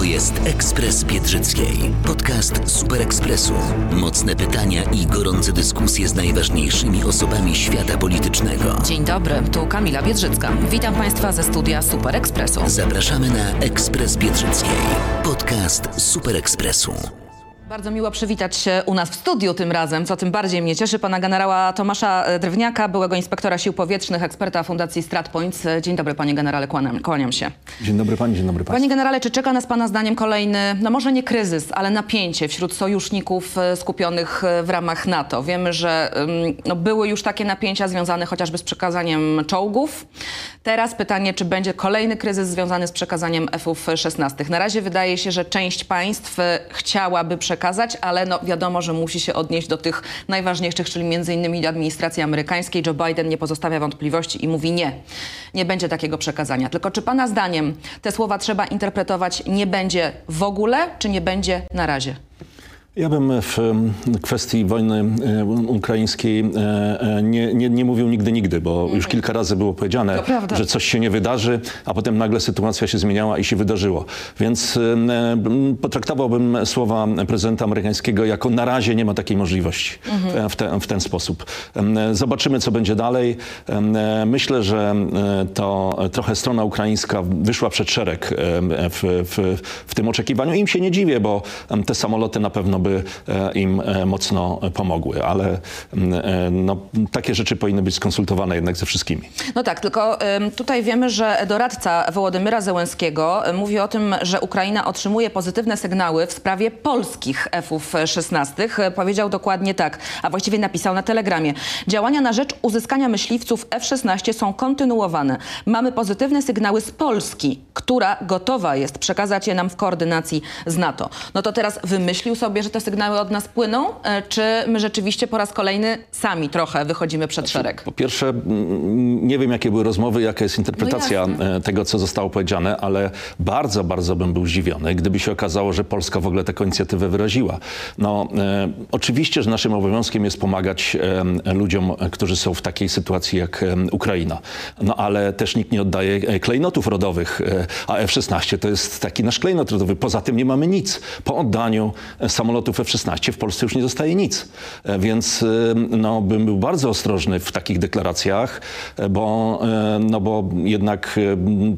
To jest Ekspres Biedrzyckiej. Podcast Super Ekspresu. Mocne pytania i gorące dyskusje z najważniejszymi osobami świata politycznego. Dzień dobry, tu Kamila Biedrzycka. Witam Państwa ze studia Super Ekspresu. Zapraszamy na Ekspres Biedrzyckiej. Podcast Super Ekspresu. Bardzo miło przywitać się u nas w studiu tym razem, co tym bardziej mnie cieszy, pana generała Tomasza e, Drewniaka, byłego inspektora sił powietrznych, eksperta Fundacji StratPoints. E, Dzień dobry, panie generale, kłaniam, kłaniam się. Dzień dobry pani, dzień dobry państwu. Panie generale, czy czeka nas pana zdaniem kolejny, no może nie kryzys, ale napięcie wśród sojuszników e, skupionych w ramach NATO? Wiemy, że no, były już takie napięcia związane chociażby z przekazaniem czołgów. Teraz pytanie, czy będzie kolejny kryzys związany z przekazaniem F-16. Na razie wydaje się, że część państw chciałaby przekazać, ale no wiadomo, że musi się odnieść do tych najważniejszych, czyli między innymi administracji amerykańskiej. Joe Biden nie pozostawia wątpliwości i mówi nie, nie będzie takiego przekazania. Tylko czy pana zdaniem te słowa trzeba interpretować nie będzie w ogóle, czy nie będzie na razie? Ja bym w kwestii wojny e, ukraińskiej e, e, nie, nie, nie mówił nigdy, nigdy, bo już kilka razy było powiedziane, że coś się nie wydarzy, a potem nagle sytuacja się zmieniała i się wydarzyło. Więc potraktowałbym słowa prezydenta amerykańskiego jako na razie nie ma takiej możliwości Mhm. w, te, w ten sposób. Zobaczymy, co będzie dalej. Myślę, że e, to trochę strona ukraińska wyszła przed szereg w, w, w tym oczekiwaniu. Im się nie dziwię, bo te samoloty na pewno by e, im e, mocno pomogły, ale em, e, no, takie rzeczy powinny być skonsultowane jednak ze wszystkimi. No tak, tylko tutaj wiemy, że doradca Wołodymyra Zełenskiego mówi o tym, że Ukraina otrzymuje pozytywne sygnały w sprawie polskich F-16. Y, Powiedział dokładnie tak, a właściwie napisał na telegramie. Działania na rzecz uzyskania myśliwców F-16 są kontynuowane. Mamy pozytywne sygnały z Polski, która gotowa jest przekazać je nam w koordynacji z NATO. No to teraz wymyślił sobie, że te sygnały od nas płyną, y, czy my rzeczywiście po raz kolejny sami trochę wychodzimy przed szereg? Po pierwsze, nie wiem, jakie były rozmowy, jaka jest interpretacja No e, tego, co zostało powiedziane, ale bardzo, bardzo bym był zdziwiony, gdyby się okazało, że Polska w ogóle taką inicjatywę wyraziła. No, e, oczywiście, że naszym obowiązkiem jest pomagać e, ludziom, e, którzy są w takiej sytuacji jak e, Ukraina. No, ale też nikt nie oddaje e, klejnotów rodowych, e, a F-16 to jest taki nasz klejnot rodowy. Poza tym nie mamy nic. Po oddaniu e, samolotów F-16 w Polsce już nie zostaje nic. E, Więc e, no, bym był bardzo ostrożny w takich deklaracjach, e, bo, no, bo jednak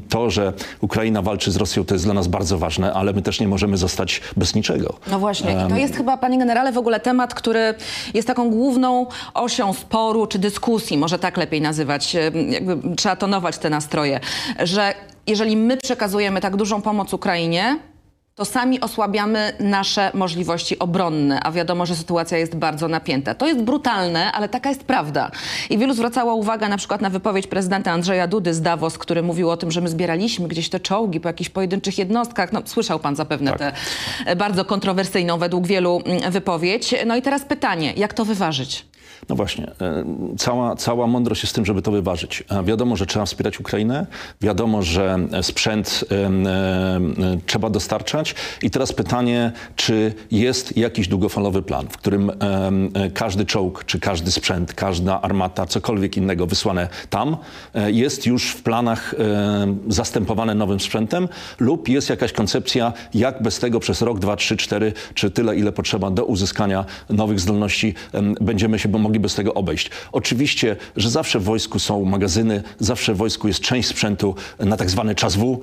to, że Ukraina walczy z Rosją, to jest dla nas bardzo ważne, ale my też nie możemy zostać bez niczego. No właśnie, i to jest chyba, panie generale, w ogóle temat, który jest taką główną osią sporu czy dyskusji, może tak lepiej nazywać, jakby trzeba tonować te nastroje, że jeżeli my przekazujemy tak dużą pomoc Ukrainie, to sami osłabiamy nasze możliwości obronne, a wiadomo, że sytuacja jest bardzo napięta. To jest brutalne, ale taka jest prawda. I wielu zwracało uwagę na przykład na wypowiedź prezydenta Andrzeja Dudy z Davos, który mówił o tym, że my zbieraliśmy gdzieś te czołgi po jakichś pojedynczych jednostkach. No, słyszał pan zapewne Tak. tę e, bardzo kontrowersyjną według wielu mm, wypowiedź. No i teraz pytanie, jak to wyważyć? No właśnie, e, cała, cała mądrość jest w tym, żeby to wyważyć. Wiadomo, że trzeba wspierać Ukrainę, wiadomo, że e, sprzęt e, trzeba dostarczać i teraz pytanie, czy jest jakiś długofalowy plan, w którym każdy czołg, czy każdy sprzęt, każda armata, cokolwiek innego wysłane tam jest już w planach zastępowane nowym sprzętem lub jest jakaś koncepcja, jak bez tego przez rok, dwa, trzy, cztery, czy tyle, ile potrzeba do uzyskania nowych zdolności, em, będziemy się mogli bez tego obejść. Oczywiście, że zawsze w wojsku są magazyny, zawsze w wojsku jest część sprzętu na tak zwany czas W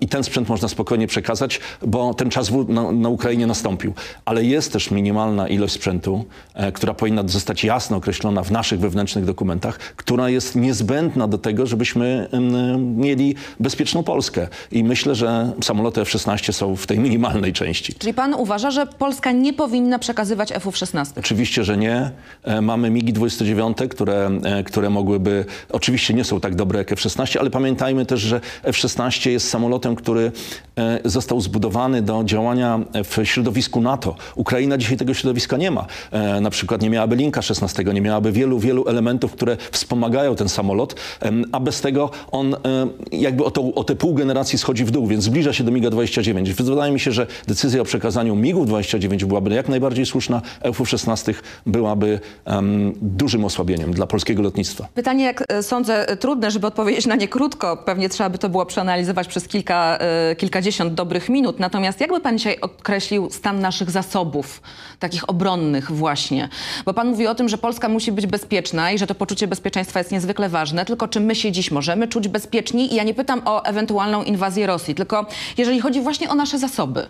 i ten sprzęt można spokojnie przekazać, bo ten czas W na, na Ukrainie nastąpił. Ale jest też minimalna ilość sprzętu, e, która powinna zostać jasno określona w naszych wewnętrznych dokumentach, która jest niezbędna do tego, żebyśmy mieli bezpieczną Polskę. I myślę, że samoloty F-16 są w tej minimalnej części. Czyli pan uważa, że Polska nie powinna przekazywać F-16? Oczywiście, że nie. Mamy MiGi-29, które, e, które mogłyby, oczywiście nie są tak dobre jak F-16, ale pamiętajmy też, że F-16 jest samolotem, który e, został zbudowany do działania w środowisku NATO. Ukraina dzisiaj tego środowiska nie ma. E, Na przykład nie miałaby Linka 16, nie miałaby wielu, wielu elementów, które wspomagają ten samolot, a bez tego on jakby o, tą, o te pół generacji schodzi w dół, więc zbliża się do MiGa-29. Więc Wydaje mi się, że decyzja o przekazaniu MiGów-29 byłaby jak najbardziej słuszna, F-16 byłaby, em, dużym osłabieniem dla polskiego lotnictwa. Pytanie, jak e, sądzę, e, trudne, żeby odpowiedzieć na nie krótko. Pewnie trzeba by to było przeanalizować przez kilka, e, kilkadziesiąt dobrych minut. Natomiast jakby pan dzisiaj określił stan naszych zasobów, takich obronnych właśnie? Bo pan mówi o tym, że Polska musi być bezpieczna i że to poczucie bezpieczeństwa jest niezwykle ważne. Tylko czy my się dziś możemy czuć bezpieczni? I ja nie pytam o ewentualną inwazję Rosji, tylko jeżeli chodzi właśnie o nasze zasoby.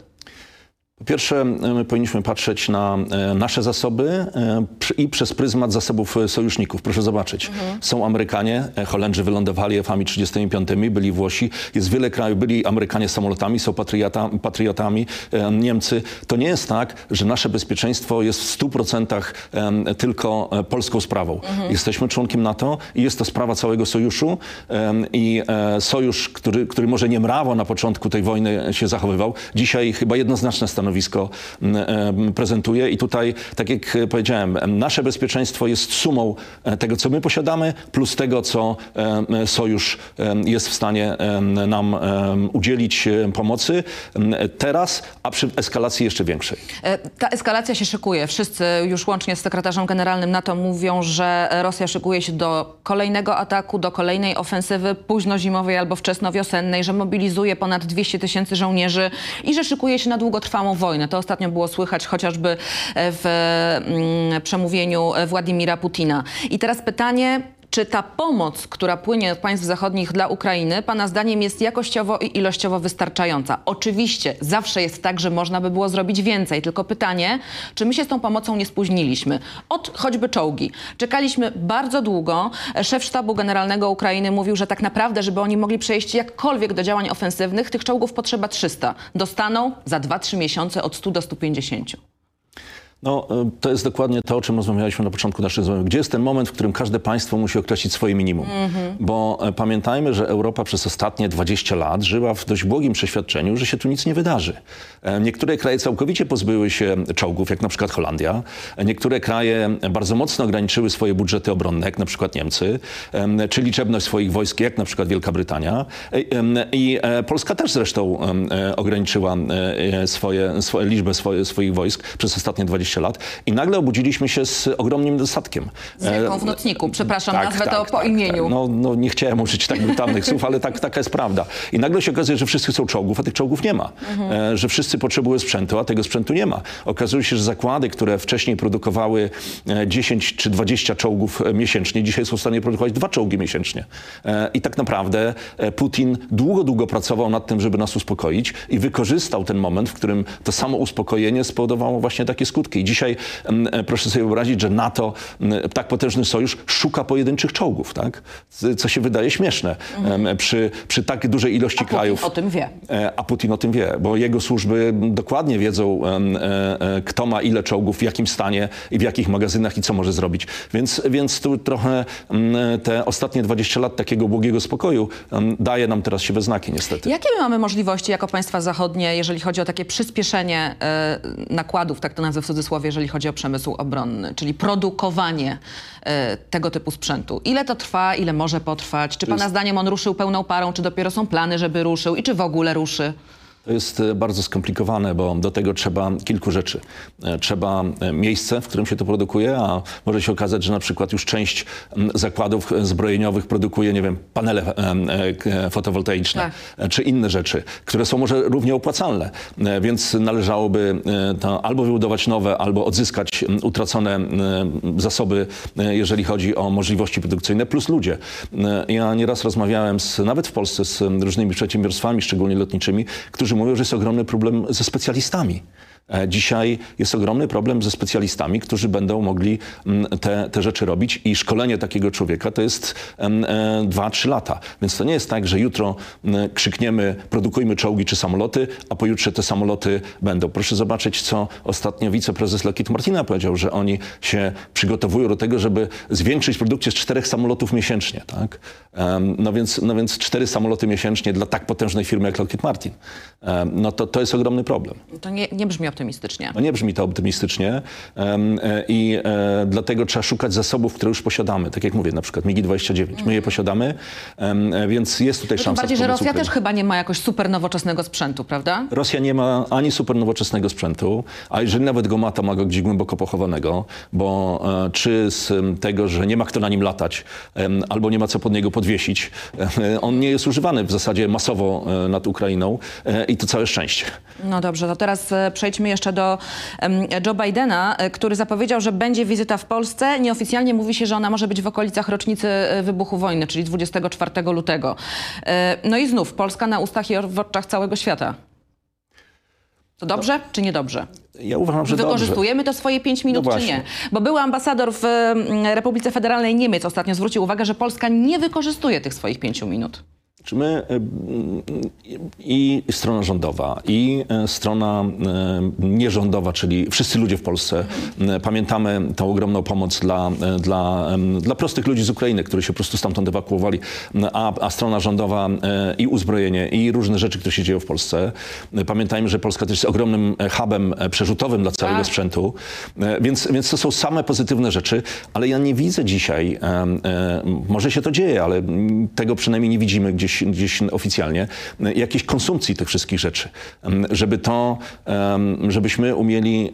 Pierwsze, my powinniśmy patrzeć na e, nasze zasoby e, i przez pryzmat zasobów e, sojuszników. Proszę zobaczyć. Są Amerykanie, e, Holendrzy wylądowali F-ami 35, byli Włosi, jest wiele krajów, byli Amerykanie samolotami, są patriota, patriotami, e, Niemcy. To nie jest tak, że nasze bezpieczeństwo jest w 100% em, tylko e, polską sprawą. Jesteśmy członkiem NATO i jest to sprawa całego sojuszu i e, sojusz, który, który może nie mrawo na początku tej wojny się zachowywał, dzisiaj chyba jednoznaczne stanowisko m, em, prezentuje i tutaj, tak jak e, powiedziałem, em, nasze bezpieczeństwo jest sumą e, tego, co my posiadamy, plus tego, co em, sojusz jest w stanie nam udzielić e, pomocy teraz, a przy eskalacji jeszcze większej. E, Ta eskalacja się szykuje. Wszyscy już łącznie z sekretarzem generalnym NATO mówią, że Rosja szykuje się do kolejnego ataku, do kolejnej ofensywy późno-zimowej albo wczesnowiosennej, że mobilizuje ponad 200 tysięcy żołnierzy i że szykuje się na długotrwałą wojnę. To ostatnio było słychać chociażby w mm, przemówieniu Władimira Putina. I teraz pytanie, czy ta pomoc, która płynie od państw zachodnich dla Ukrainy, Pana zdaniem jest jakościowo i ilościowo wystarczająca? Oczywiście, zawsze jest tak, że można by było zrobić więcej, tylko pytanie, czy my się z tą pomocą nie spóźniliśmy? Od choćby czołgi. Czekaliśmy bardzo długo. Szef sztabu generalnego Ukrainy mówił, że tak naprawdę, żeby oni mogli przejść jakkolwiek do działań ofensywnych, tych czołgów potrzeba 300. Dostaną za 2-3 miesiące od 100 do 150. No, y, to jest dokładnie to, o czym rozmawialiśmy na początku naszej rozmowy. Gdzie jest ten moment, w którym każde państwo musi określić swoje minimum? Bo e, pamiętajmy, że Europa przez ostatnie 20 lat żyła w dość błogim przeświadczeniu, że się tu nic nie wydarzy. E, Niektóre kraje całkowicie pozbyły się czołgów, jak na przykład Holandia. E, Niektóre kraje bardzo mocno ograniczyły swoje budżety obronne, jak na przykład Niemcy, em, czy liczebność swoich wojsk, jak na przykład Wielka Brytania. E, I e, Polska też zresztą e, ograniczyła e, e, swoje, swoje, liczbę swoich wojsk przez ostatnie 20 lat. I nagle obudziliśmy się z ogromnym dostatkiem. Z w nocniku? Przepraszam, Tak, nazwę tak, to po tak, imieniu. Tak. No, no nie chciałem użyć tak brutalnych słów, ale tak, taka jest prawda. I nagle się okazuje, że wszyscy chcą czołgów, a tych czołgów nie ma. E, że wszyscy potrzebują sprzętu, a tego sprzętu nie ma. Okazuje się, że zakłady, które wcześniej produkowały e, 10 czy 20 czołgów e, miesięcznie, dzisiaj są w stanie produkować dwa czołgi miesięcznie. E, I tak naprawdę e, Putin długo, długo pracował nad tym, żeby nas uspokoić i wykorzystał ten moment, w którym to samo uspokojenie spowodowało właśnie takie skutki. I dzisiaj m, e, proszę sobie wyobrazić, że NATO, m, tak potężny sojusz, szuka pojedynczych czołgów, tak? Co się wydaje śmieszne em, przy, przy tak dużej ilości Putin krajów. o tym wie. E, A Putin o tym wie, bo jego służby dokładnie wiedzą, e, e, kto ma ile czołgów, w jakim stanie i w jakich magazynach i co może zrobić. Więc, więc tu trochę mm, te ostatnie 20 lat takiego błogiego spokoju daje nam teraz siwe znaki niestety. Jakie my mamy możliwości jako państwa zachodnie, jeżeli chodzi o takie przyspieszenie e, nakładów, tak to nazwę w cudzysłowie, jeżeli chodzi o przemysł obronny, czyli produkowanie e, tego typu sprzętu? Ile to trwa, ile może potrwać? Czy pana jest- zdaniem on ruszył pełną parą, czy dopiero są plany, żeby ruszył i czy w ogóle ruszy? To jest e, bardzo skomplikowane, bo do tego trzeba kilku rzeczy. E, Trzeba e, miejsce, w którym się to produkuje, a może się okazać, że na przykład już część zakładów zbrojeniowych produkuje, nie wiem, panele fotowoltaiczne, Tak. czy inne rzeczy, które są może równie opłacalne. Więc należałoby to albo wybudować nowe, albo odzyskać utracone zasoby, jeżeli chodzi o możliwości produkcyjne, plus ludzie. Ja nieraz rozmawiałem z, nawet w Polsce z różnymi przedsiębiorstwami, szczególnie lotniczymi, którzy mówią, że jest ogromny problem ze specjalistami. E, Dzisiaj jest ogromny problem ze specjalistami, którzy będą mogli mm, te, te rzeczy robić i szkolenie takiego człowieka to jest 2-3 lata. Więc to nie jest tak, że jutro mm, krzykniemy produkujmy czołgi czy samoloty, a pojutrze te samoloty będą. Proszę zobaczyć, co ostatnio wiceprezes Lockheed Martina powiedział, że oni się przygotowują do tego, żeby zwiększyć produkcję z czterech samolotów miesięcznie. Tak? No, więc, no więc cztery samoloty miesięcznie dla tak potężnej firmy jak Lockheed Martin. e, no to, to jest ogromny problem. To nie, nie brzmi optymistycznie. No nie brzmi to optymistycznie e, i e, dlatego trzeba szukać zasobów, które już posiadamy. Tak jak mówię, na przykład MIGI-29. My je posiadamy, em, e, więc jest tutaj No Tym szansa bardziej, że Rosja Ukrainie. też chyba nie ma jakoś super nowoczesnego sprzętu, prawda? Rosja nie ma ani super nowoczesnego sprzętu, a jeżeli nawet go ma, to ma go gdzieś głęboko pochowanego, bo czy z tego, że nie ma kto na nim latać, albo nie ma co pod niego podwiesić, on nie jest używany w zasadzie masowo nad Ukrainą i to całe szczęście. No dobrze, to teraz e, jeszcze do Joe Bidena, e, który zapowiedział, że będzie wizyta w Polsce. Nieoficjalnie mówi się, że ona może być w okolicach rocznicy e, wybuchu wojny, czyli 24 lutego. E, No i znów Polska na ustach i w oczach całego świata. To dobrze czy niedobrze? Ja uważam, że dobrze. Wykorzystujemy to swoje pięć minut, No czy nie? Bo był ambasador w mm, Republice Federalnej Niemiec ostatnio zwrócił uwagę, że Polska nie wykorzystuje tych swoich pięciu minut. Czy my y, i strona rządowa, i y, strona y, nierządowa, czyli wszyscy ludzie w Polsce, pamiętamy tą ogromną pomoc dla, dla, dla prostych ludzi z Ukrainy, którzy się po prostu stamtąd ewakuowali, y, a, a strona rządowa i uzbrojenie, i różne rzeczy, które się dzieją w Polsce. Pamiętajmy, że Polska też jest ogromnym e, hubem e, przerzutowym dla całego Tak. sprzętu, E, więc, więc to są same pozytywne rzeczy, ale ja nie widzę dzisiaj, e, może się to dzieje, ale tego przynajmniej nie widzimy gdzieś, gdzieś oficjalnie, jakiejś konsumpcji tych wszystkich rzeczy, żeby to, żebyśmy umieli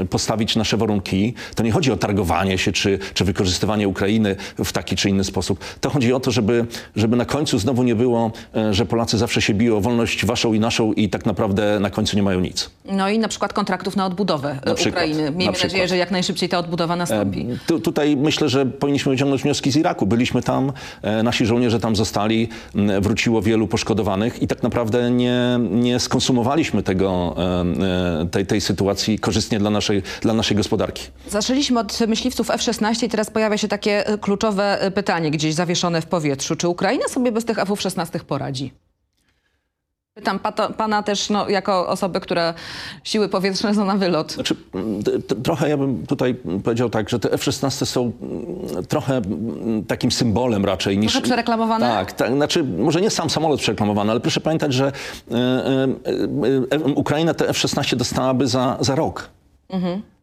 e, postawić nasze warunki. To nie chodzi o targowanie się, czy, czy wykorzystywanie Ukrainy w taki czy inny sposób. To chodzi o to, żeby, żeby na końcu znowu nie było, e, że Polacy zawsze się biją o wolność waszą i naszą i tak naprawdę na końcu nie mają nic. No i na przykład kontraktów na odbudowę e, Na przykład, Ukrainy. na Miejmy przykład. nadzieję, że jak najszybciej ta odbudowa nastąpi. Tu, tutaj myślę, że powinniśmy wyciągnąć wnioski z Iraku. Byliśmy tam, nasi żołnierze tam zostali, m, wróciło wielu poszkodowanych i tak naprawdę nie, nie skonsumowaliśmy tego, e, tej, tej sytuacji korzystnie dla naszej, dla naszej gospodarki. Zaczęliśmy od myśliwców F-16 i teraz pojawia się takie kluczowe e, pytanie gdzieś zawieszone w powietrzu. Czy Ukraina sobie bez tych F-16 poradzi? Pytam pana też no, jako osobę, która siły powietrzne zna na wylot. Znaczy, trochę ja bym tutaj powiedział tak, że te F-16 są mm, trochę mm, takim symbolem raczej niż... Trochę przereklamowane? Tak, tak, znaczy może nie sam samolot przereklamowany, ale proszę pamiętać, że e, e, e, Ukraina te F-16 dostałaby za, za rok. E,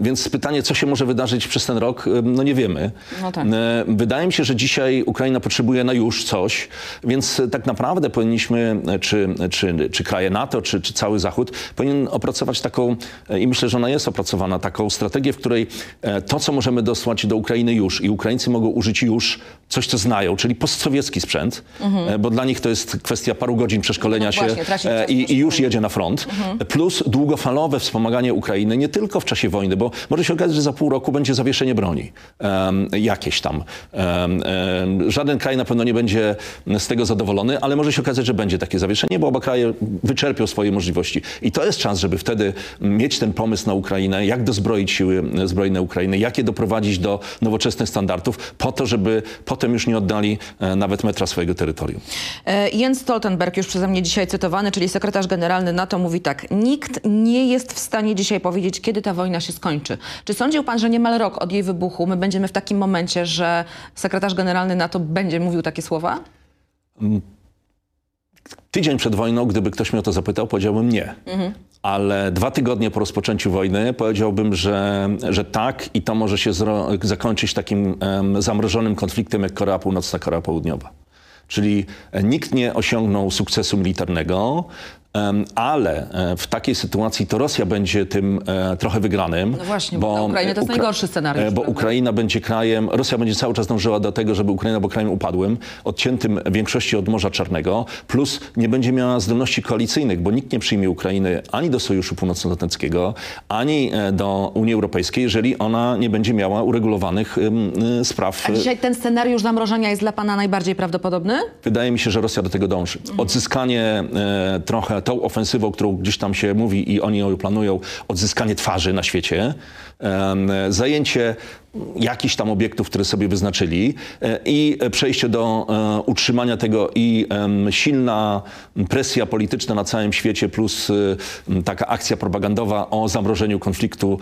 Więc pytanie, co się może wydarzyć przez ten rok, e, no nie wiemy. No tak. E, Wydaje mi się, że dzisiaj Ukraina potrzebuje na już coś, więc e, tak naprawdę powinniśmy, e, czy, czy, czy kraje NATO, czy, czy cały Zachód, powinien opracować taką, e, i myślę, że ona jest opracowana, taką strategię, w której e, to, co możemy dosłać do Ukrainy już i Ukraińcy mogą użyć już coś, co znają, czyli postsowiecki sprzęt, e, bo dla nich to jest kwestia paru godzin przeszkolenia Mhm. No się właśnie, e, czas i, i już jedzie na front, plus długofalowe wspomaganie Ukrainy, nie tylko w czasie wojny, bo może się okazać, że za pół roku będzie zawieszenie broni em, jakieś tam. Em, em, żaden kraj na pewno nie będzie z tego zadowolony, ale może się okazać, że będzie takie zawieszenie, bo oba kraje wyczerpią swoje możliwości. I to jest czas, żeby wtedy mieć ten pomysł na Ukrainę, jak dozbroić siły zbrojne Ukrainy, jak je doprowadzić do nowoczesnych standardów, po to, żeby potem już nie oddali e, nawet metra swojego terytorium. E, Jens Stoltenberg, już przeze mnie dzisiaj cytowany, czyli sekretarz generalny NATO, mówi tak. Nikt nie jest w stanie dzisiaj powiedzieć, kiedy ta wojna się skończy. Czy sądził pan, że niemal rok od jej wybuchu my będziemy w takim momencie, że sekretarz generalny NATO będzie mówił takie słowa? Tydzień przed wojną, gdyby ktoś mnie o to zapytał, powiedziałbym nie. Ale dwa tygodnie po rozpoczęciu wojny powiedziałbym, że, że tak i to może się zakończyć takim em, zamrożonym konfliktem jak Korea Północna, Korea Południowa. Czyli e, nikt nie osiągnął sukcesu militarnego, ale e, w takiej sytuacji to Rosja będzie tym e, trochę wygranym. No właśnie, bo Ukrainy to jest Ukra- najgorszy scenariusz, e, Bo? Ukraina będzie krajem, Rosja będzie cały czas dążyła do tego, żeby Ukraina była krajem upadłym, odciętym w większości od Morza Czarnego, plus nie będzie miała zdolności koalicyjnych, bo nikt nie przyjmie Ukrainy ani do Sojuszu Północnoatlantyckiego, ani do Unii Europejskiej, jeżeli ona nie będzie miała uregulowanych spraw. A dzisiaj ten scenariusz zamrożenia jest dla pana najbardziej prawdopodobny? Wydaje mi się, że Rosja do tego dąży. Odzyskanie e, trochę tą ofensywą, którą gdzieś tam się mówi i oni ją planują, odzyskanie twarzy na świecie, zajęcie jakichś tam obiektów, które sobie wyznaczyli e, i przejście do e, utrzymania tego i silna presja polityczna na całym świecie plus e, taka akcja propagandowa o zamrożeniu konfliktu,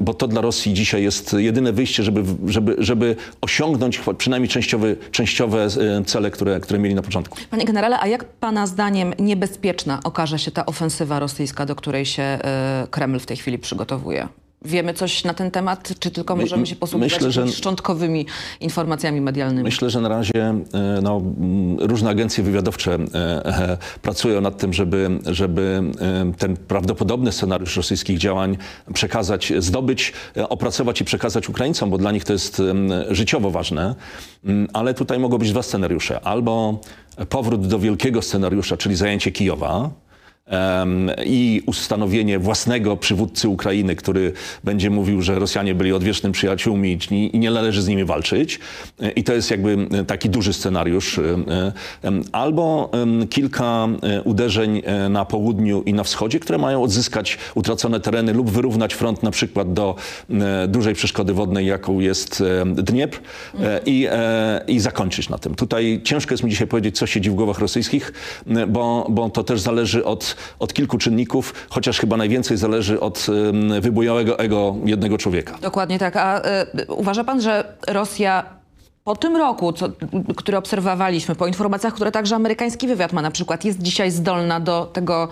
bo to dla Rosji dzisiaj jest jedyne wyjście, żeby, żeby, żeby osiągnąć przynajmniej częściowy, częściowe cele, które, które mieli na początku. Panie generale, a jak pana zdaniem niebezpieczna okaże się ta ofensywa rosyjska, do której się Kreml w tej chwili przygotowuje? Wiemy coś na ten temat, czy tylko możemy się posługiwać myślę, że- szczątkowymi informacjami medialnymi? Myślę, że na razie e, no, mm, różne agencje wywiadowcze e, e, pracują nad tym, żeby, żeby ten prawdopodobny scenariusz rosyjskich działań przekazać, zdobyć, opracować i przekazać Ukraińcom, bo dla nich to jest em, życiowo ważne. Mm, Ale tutaj mogą być dwa scenariusze. Albo powrót do wielkiego scenariusza, czyli zajęcie Kijowa, i ustanowienie własnego przywódcy Ukrainy, który będzie mówił, że Rosjanie byli odwiecznymi przyjaciółmi i nie należy z nimi walczyć. E, I to jest jakby e, taki duży scenariusz. E, Albo kilka uderzeń na południu i na wschodzie, które mają odzyskać utracone tereny lub wyrównać front na przykład do dużej przeszkody wodnej, jaką jest Dniepr e, i, i zakończyć na tym. Tutaj ciężko jest mi dzisiaj powiedzieć, co siedzi w głowach rosyjskich, bo, bo to też zależy od, od kilku czynników, chociaż chyba najwięcej zależy od wybujałego ego jednego człowieka. Dokładnie tak. A e, uważa pan, że Rosja po tym roku, co, który obserwowaliśmy, po informacjach, które także amerykański wywiad ma na przykład, jest dzisiaj zdolna do tego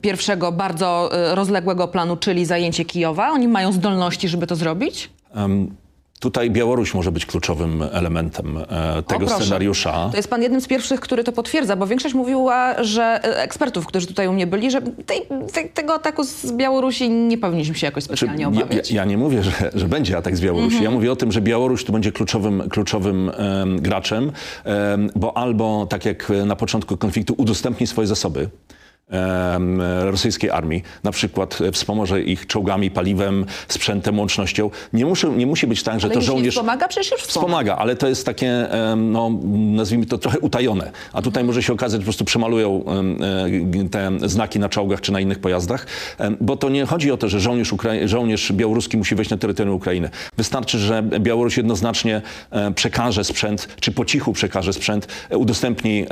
pierwszego, bardzo e, rozległego planu, czyli zajęcie Kijowa? Oni mają zdolności, żeby to zrobić? Em, Tutaj Białoruś może być kluczowym elementem e, tego proszę. scenariusza. To jest pan jednym z pierwszych, który to potwierdza, bo większość mówiła, że e, ekspertów, którzy tutaj u mnie byli, że tej, te, tego ataku z Białorusi nie powinniśmy się jakoś Znaczy, specjalnie ja, ja, obawiać. ja nie mówię, że, że będzie atak z Białorusi. Ja mówię o tym, że Białoruś tu będzie kluczowym, kluczowym em, graczem, em, bo albo, tak jak na początku konfliktu, udostępni swoje zasoby rosyjskiej armii, na przykład e, wspomoże ich czołgami, paliwem, sprzętem, łącznością. Nie, muszy, nie musi być tak, że Ale to żołnierz... wspomaga? Przecież już wspomaga. Wspomaga, ale to jest takie, no, nazwijmy to trochę utajone. A tutaj może się okazać, że po prostu przemalują em, e, te znaki na czołgach czy na innych pojazdach, bo to nie chodzi o to, że żołnierz, Ukrai- żołnierz białoruski musi wejść na terytorium Ukrainy. Wystarczy, że Białoruś jednoznacznie e, przekaże sprzęt, czy po cichu przekaże sprzęt, udostępni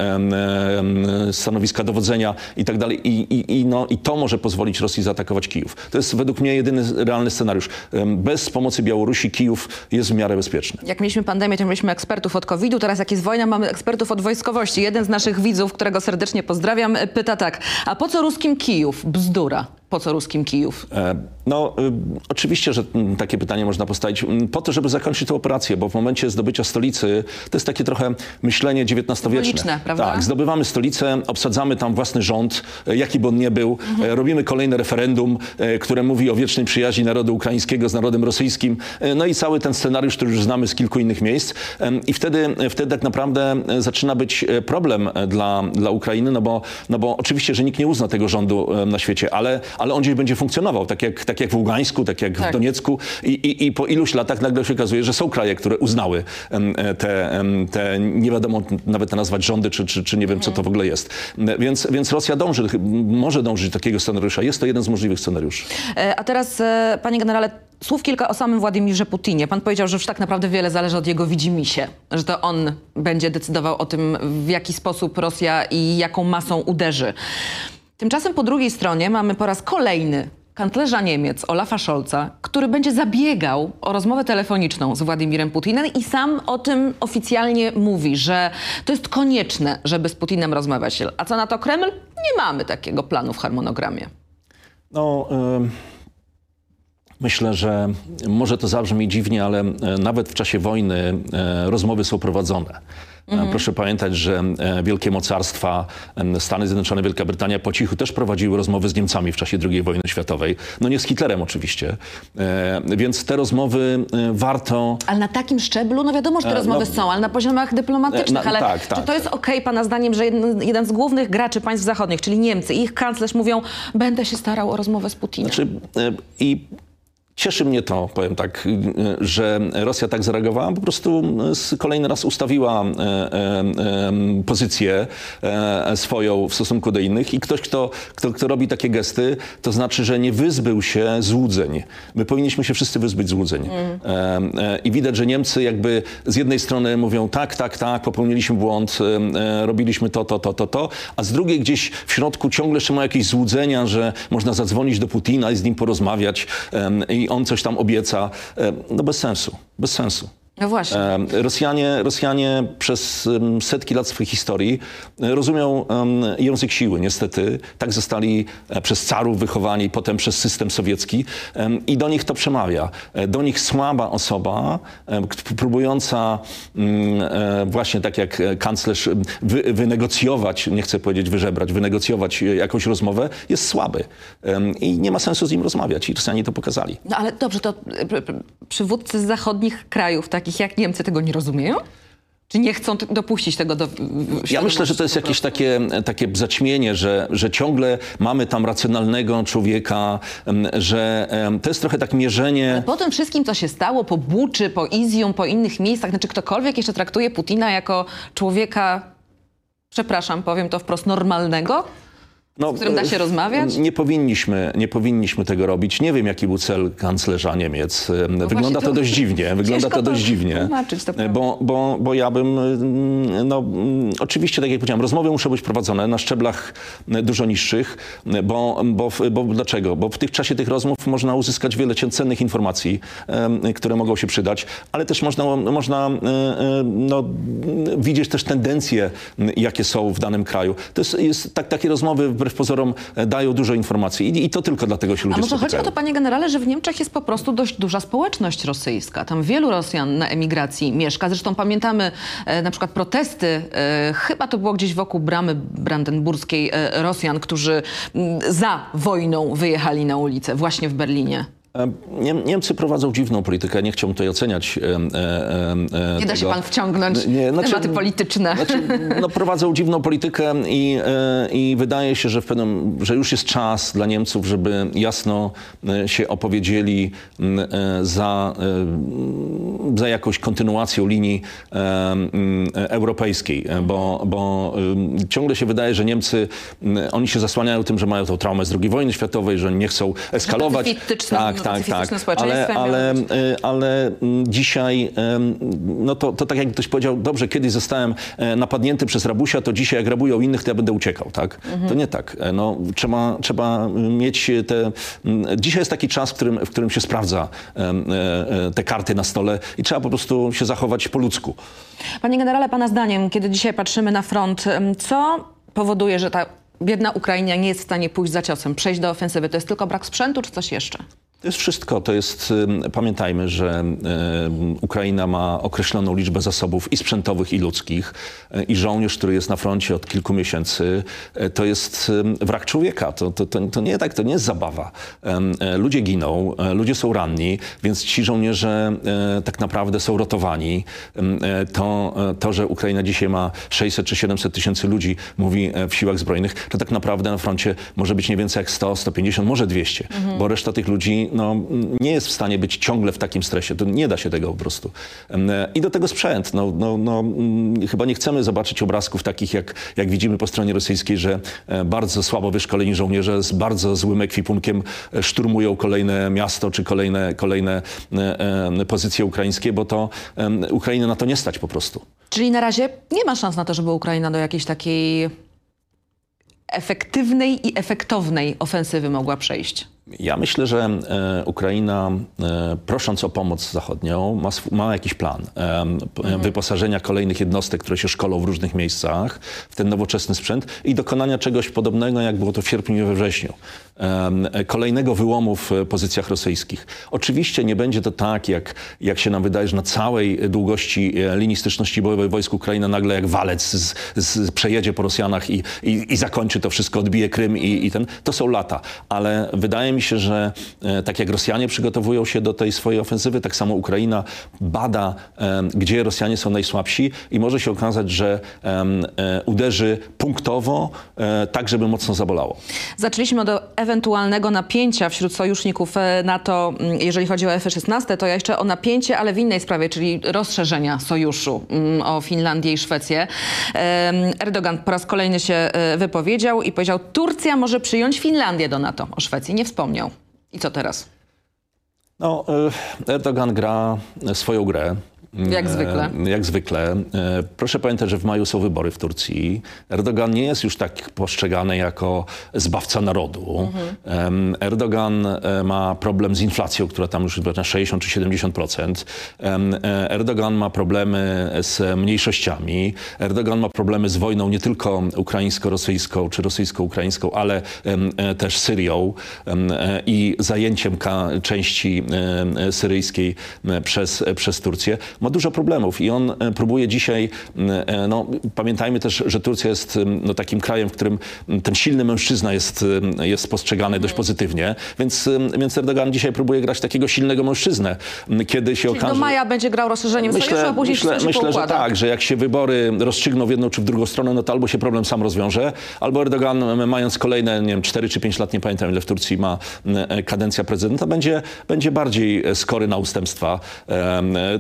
stanowiska dowodzenia i tak dalej. I, i, i, no, I to może pozwolić Rosji zaatakować Kijów. To jest według mnie jedyny realny scenariusz. Bez pomocy Białorusi Kijów jest w miarę bezpieczny. Jak mieliśmy pandemię, to mieliśmy ekspertów od COVID-u, teraz jak jest wojna, mamy ekspertów od wojskowości. Jeden z naszych widzów, którego serdecznie pozdrawiam, pyta tak, a po co ruskim Kijów? Bzdura. Po co ruskim Kijów? E, No, y, oczywiście, że takie pytanie można postawić po to, żeby zakończyć tę operację, bo w momencie zdobycia stolicy to jest takie trochę myślenie XIX-wieczne. Prawda? Tak, zdobywamy stolicę, obsadzamy tam własny rząd, e, jaki by on nie był, Mhm. e, robimy kolejne referendum, które mówi o wiecznej przyjaźni narodu ukraińskiego z narodem rosyjskim, no i cały ten scenariusz, który już znamy z kilku innych miejsc. I wtedy, wtedy tak naprawdę zaczyna być problem dla, dla Ukrainy, no bo, no bo oczywiście, że nikt nie uzna tego rządu na świecie, ale, ale on gdzieś będzie funkcjonował, tak jak, tak jak w Ługańsku, tak jak Tak. w Doniecku I, i, i po iluś latach nagle się okazuje, że są kraje, które uznały e, te, te nie wiadomo nawet nazwać rządy, czy, czy, czy nie wiem, co to w ogóle jest. E, Więc, więc Rosja dąży, może dążyć do takiego scenariusza. Jest to jeden z możliwych scenariuszy. E, A teraz, panie generale, słów kilka o samym Władimirze Putinie. Pan powiedział, że już tak naprawdę wiele zależy od jego widzimisię, że to on będzie decydował o tym, w jaki sposób Rosja i jaką masą uderzy. Tymczasem po drugiej stronie mamy po raz kolejny kanclerza Niemiec Olafa Scholza, który będzie zabiegał o rozmowę telefoniczną z Władimirem Putinem i sam o tym oficjalnie mówi, że to jest konieczne, żeby z Putinem rozmawiać. A co na to Kreml? Nie mamy takiego planu w harmonogramie. No, em, myślę, że może to zabrzmi dziwnie, ale e, nawet w czasie wojny e, rozmowy są prowadzone. E, Proszę pamiętać, że wielkie mocarstwa, Stany Zjednoczone, Wielka Brytania po cichu też prowadziły rozmowy z Niemcami w czasie II wojny światowej. No nie z Hitlerem oczywiście. Więc te rozmowy warto Ale na takim szczeblu, no wiadomo, że te rozmowy no- są, ale na poziomach dyplomatycznych. Na- ale tak, czy tak, to jest tak. okej, pana zdaniem, że jeden, jeden z głównych graczy państw zachodnich, czyli Niemcy i ich kanclerz mówią, będę się starał o rozmowę z Putinem? Znaczy, I Cieszy mnie to, powiem tak, y, że Rosja tak zareagowała. Po prostu y, kolejny raz ustawiła e, e, pozycję e, swoją w stosunku do innych i ktoś, kto, kto, kto robi takie gesty, to znaczy, że nie wyzbył się złudzeń. My powinniśmy się wszyscy wyzbyć złudzeń. E, I widać, że Niemcy jakby z jednej strony mówią tak, tak, tak, popełniliśmy błąd, robiliśmy to, to, to, to, to, a z drugiej gdzieś w środku ciągle jeszcze ma jakieś złudzenia, że można zadzwonić do Putina i z nim porozmawiać em, i on coś tam obieca. Em, No bez sensu, bez sensu. No właśnie. Em, Rosjanie, Rosjanie przez setki lat swojej historii e, rozumią język siły. Niestety tak zostali e, przez carów wychowani, potem przez system sowiecki i do nich to przemawia. E, Do nich słaba osoba, próbująca mm, e, właśnie tak jak e, kanclerz wy, wynegocjować, nie chcę powiedzieć wyżebrać, wynegocjować e, jakąś rozmowę, jest słaby. I nie ma sensu z nim rozmawiać. I Rosjanie to pokazali. No ale dobrze, to przywódcy z zachodnich krajów, takich jak Niemcy, tego nie rozumieją? Czy nie chcą dopuścić tego do Ja myślę, że to jest jakieś takie, takie zaćmienie, że, że ciągle mamy tam racjonalnego człowieka, że to jest trochę tak mierzenie. Po tym wszystkim, co się stało, po Buczy, po Izjum, po innych miejscach, znaczy ktokolwiek jeszcze traktuje Putina jako człowieka, przepraszam, powiem to wprost, normalnego? No, którym da się e, rozmawiać? Nie powinniśmy, nie powinniśmy tego robić. Nie wiem, jaki był cel kanclerza Niemiec. Em, Wygląda No właśnie, to to dość dziwnie. Wygląda to dość dziwnie. to prawda. bo, bo, bo ja bym, mm, no mm, oczywiście, tak jak powiedziałem, rozmowy muszą być prowadzone na szczeblach e, dużo niższych, e, bo, bo, bo dlaczego? Bo w tych czasie tych rozmów można uzyskać wiele cennych informacji, które mogą się przydać, ale też można, można e, e, no, widzieć też tendencje, jakie są w danym kraju. To jest, jest tak, takie rozmowy wbrew pozorom e, dają dużo informacji i, i to tylko dlatego się ludzie A może chodzi o to, panie generale, że w Niemczech jest po prostu dość duża społeczność rosyjska. Tam wielu Rosjan na emigracji mieszka. Zresztą pamiętamy e, na przykład protesty, e, chyba to było gdzieś wokół bramy brandenburskiej e, Rosjan, którzy m, za wojną wyjechali na ulicę właśnie w Berlinie. Niem, Niemcy prowadzą dziwną politykę, nie chciałbym tutaj oceniać e, e, e, Nie da się pan wciągnąć Nie, znaczy- tematy polityczne. Znaczy, no, prowadzą dziwną politykę i, e, i wydaje się, że, w pewnym, że już jest czas dla Niemców, żeby jasno e, się opowiedzieli e, za, za jakąś kontynuacją linii europejskiej, bo, bo ciągle się wydaje, że Niemcy, oni się zasłaniają tym, że mają tą traumę z II wojny światowej, że nie chcą eskalować. tak, tak, tak. Ale, ale. E, ale mm, dzisiaj, no to, to tak jak ktoś powiedział, dobrze, kiedyś zostałem e, napadnięty przez rabusia, to dzisiaj jak rabują innych, to ja będę uciekał, tak? To nie tak. E, No, trzeba, trzeba mieć te... mm, Dzisiaj jest taki czas, w którym, w którym się sprawdza e, te karty na stole i trzeba po prostu się zachować po ludzku. Panie generale, pana zdaniem, kiedy dzisiaj patrzymy na front, co powoduje, że ta biedna Ukraina nie jest w stanie pójść za ciosem, przejść do ofensywy? To jest tylko brak sprzętu, czy coś jeszcze? To jest wszystko. To jest, pamiętajmy, że Ukraina ma określoną liczbę zasobów i sprzętowych, i ludzkich. Y, I żołnierz, który jest na froncie od kilku miesięcy, y, to jest wrak człowieka. To, to, to, to nie tak, to nie jest zabawa. Y, Ludzie giną, y, ludzie są ranni, więc ci żołnierze y, tak naprawdę są rotowani. To, to, że Ukraina dzisiaj ma 600 czy 700 tysięcy ludzi, mówi w siłach zbrojnych, to tak naprawdę na froncie może być nie więcej jak 100, 150, może 200, bo reszta tych ludzi no, nie jest w stanie być ciągle w takim stresie. To nie da się tego po prostu. I do tego sprzęt. No, no, no, mm, chyba nie chcemy zobaczyć obrazków takich, jak, jak widzimy po stronie rosyjskiej, że e, bardzo słabo wyszkoleni żołnierze z bardzo złym ekwipunkiem e, szturmują kolejne miasto czy kolejne, kolejne e, pozycje ukraińskie, bo to Ukrainy na to nie stać po prostu. Czyli na razie nie ma szans na to, żeby Ukraina do jakiejś takiej efektywnej i efektownej ofensywy mogła przejść. Ja myślę, że e, Ukraina, e, prosząc o pomoc zachodnią, ma, ma jakiś plan em, p- wyposażenia kolejnych jednostek, które się szkolą w różnych miejscach w ten nowoczesny sprzęt i dokonania czegoś podobnego, jak było to w sierpniu i we wrześniu. E, kolejnego wyłomu w e, pozycjach rosyjskich. Oczywiście nie będzie to tak, jak, jak się nam wydaje, że na całej długości e, linii styczności bojowej wojsk Ukraina nagle jak walec z, z, przejedzie po Rosjanach i, i, i zakończy to wszystko, odbije Krym i, i ten. To są lata. Ale wydaje mi się, że e, tak jak Rosjanie przygotowują się do tej swojej ofensywy, tak samo Ukraina bada, gdzie Rosjanie są najsłabsi i może się okazać, że e, uderzy punktowo, e, tak żeby mocno zabolało. Zaczęliśmy od ewentualnego napięcia wśród sojuszników NATO, mm, jeżeli chodzi o F-16, to ja jeszcze o napięcie, ale w innej sprawie, czyli rozszerzenia sojuszu mm, o Finlandię i Szwecję. Erdogan po raz kolejny się wypowiedział i powiedział, Turcja może przyjąć Finlandię do NATO. O Szwecji nie wspomniał. I co teraz? No, e, Erdogan gra swoją grę. Jak zwykle. E, Jak zwykle. E, Proszę pamiętać, że w maju są wybory w Turcji. Erdogan nie jest już tak postrzegany jako zbawca narodu. Em, Erdogan e, ma problem z inflacją, która tam już jest na 60 czy 70%. Em, e, Erdogan ma problemy z mniejszościami. Erdogan ma problemy z wojną nie tylko ukraińsko-rosyjską czy rosyjsko-ukraińską, ale też Syrią i zajęciem części syryjskiej przez, przez Turcję. Ma dużo problemów i on e, próbuje dzisiaj, e, no, pamiętajmy też, że Turcja jest no, takim krajem, w którym ten silny mężczyzna jest, jest postrzegany dość pozytywnie, więc, więc Erdogan dzisiaj próbuje grać takiego silnego mężczyznę. Kiedy się Czyli okaże... do maja będzie grał rozszerzeniem sojuszu, a później myślę, myślę że tak, że jak się wybory rozstrzygną w jedną czy w drugą stronę, no to albo się problem sam rozwiąże, albo Erdogan mając kolejne, nie wiem, 4 czy 5 lat, nie pamiętam ile w Turcji ma e, kadencja prezydenta, będzie, będzie bardziej skory na ustępstwa.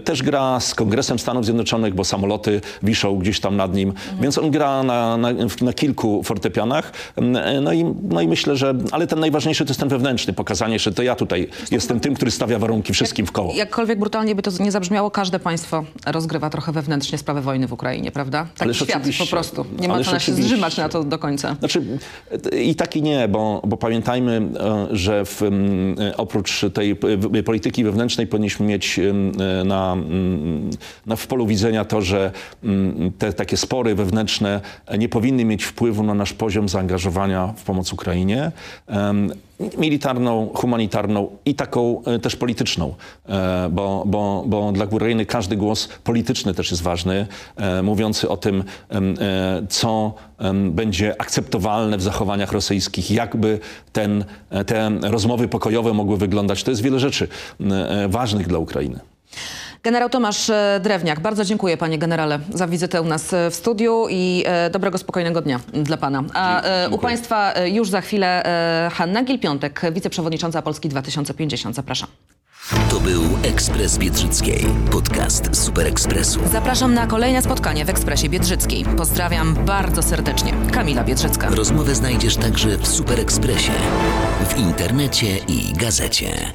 Też gra z Kongresem Stanów Zjednoczonych, bo samoloty wiszą gdzieś tam nad nim, więc on gra na, na, na kilku fortepianach. E, No i, no i myślę, że, ale ten najważniejszy to jest ten wewnętrzny, pokazanie, że to ja tutaj jestem tym, który stawia warunki wszystkim w koło. Jakkolwiek brutalnie by to nie zabrzmiało, każde państwo rozgrywa trochę wewnętrznie sprawę wojny w Ukrainie, prawda? Tak Ależ świat po prostu. Nie ma co się zrzymać na to do końca. Znaczy i tak i nie, bo, bo pamiętajmy, e, że w, mm, e, oprócz tej polityki wewnętrznej powinniśmy mieć e, na, na, w polu widzenia to, że mm, te takie spory wewnętrzne nie powinny mieć wpływu na nasz poziom zaangażowania w pomoc Ukrainie. Militarną, humanitarną i taką e, też polityczną, e, bo, bo, bo dla Ukrainy każdy głos polityczny też jest ważny, e, mówiący o tym, co będzie akceptowalne w zachowaniach rosyjskich, jakby ten, te rozmowy pokojowe mogły wyglądać. To jest wiele rzeczy ważnych dla Ukrainy. Generał Tomasz e, Drewniak, bardzo dziękuję panie generale za wizytę u nas e, w studiu i e, dobrego, spokojnego dnia dla pana. A e, u Dziękuję. państwa już za chwilę Hanna Gil-Piątek, wiceprzewodnicząca Polski 2050. Zapraszam. To był Ekspres Biedrzyckiej, podcast Super Ekspresu. Zapraszam na kolejne spotkanie w Ekspresie Biedrzyckiej. Pozdrawiam bardzo serdecznie. Kamila Biedrzycka. Rozmowę znajdziesz także w Super Ekspresie, w internecie i gazecie.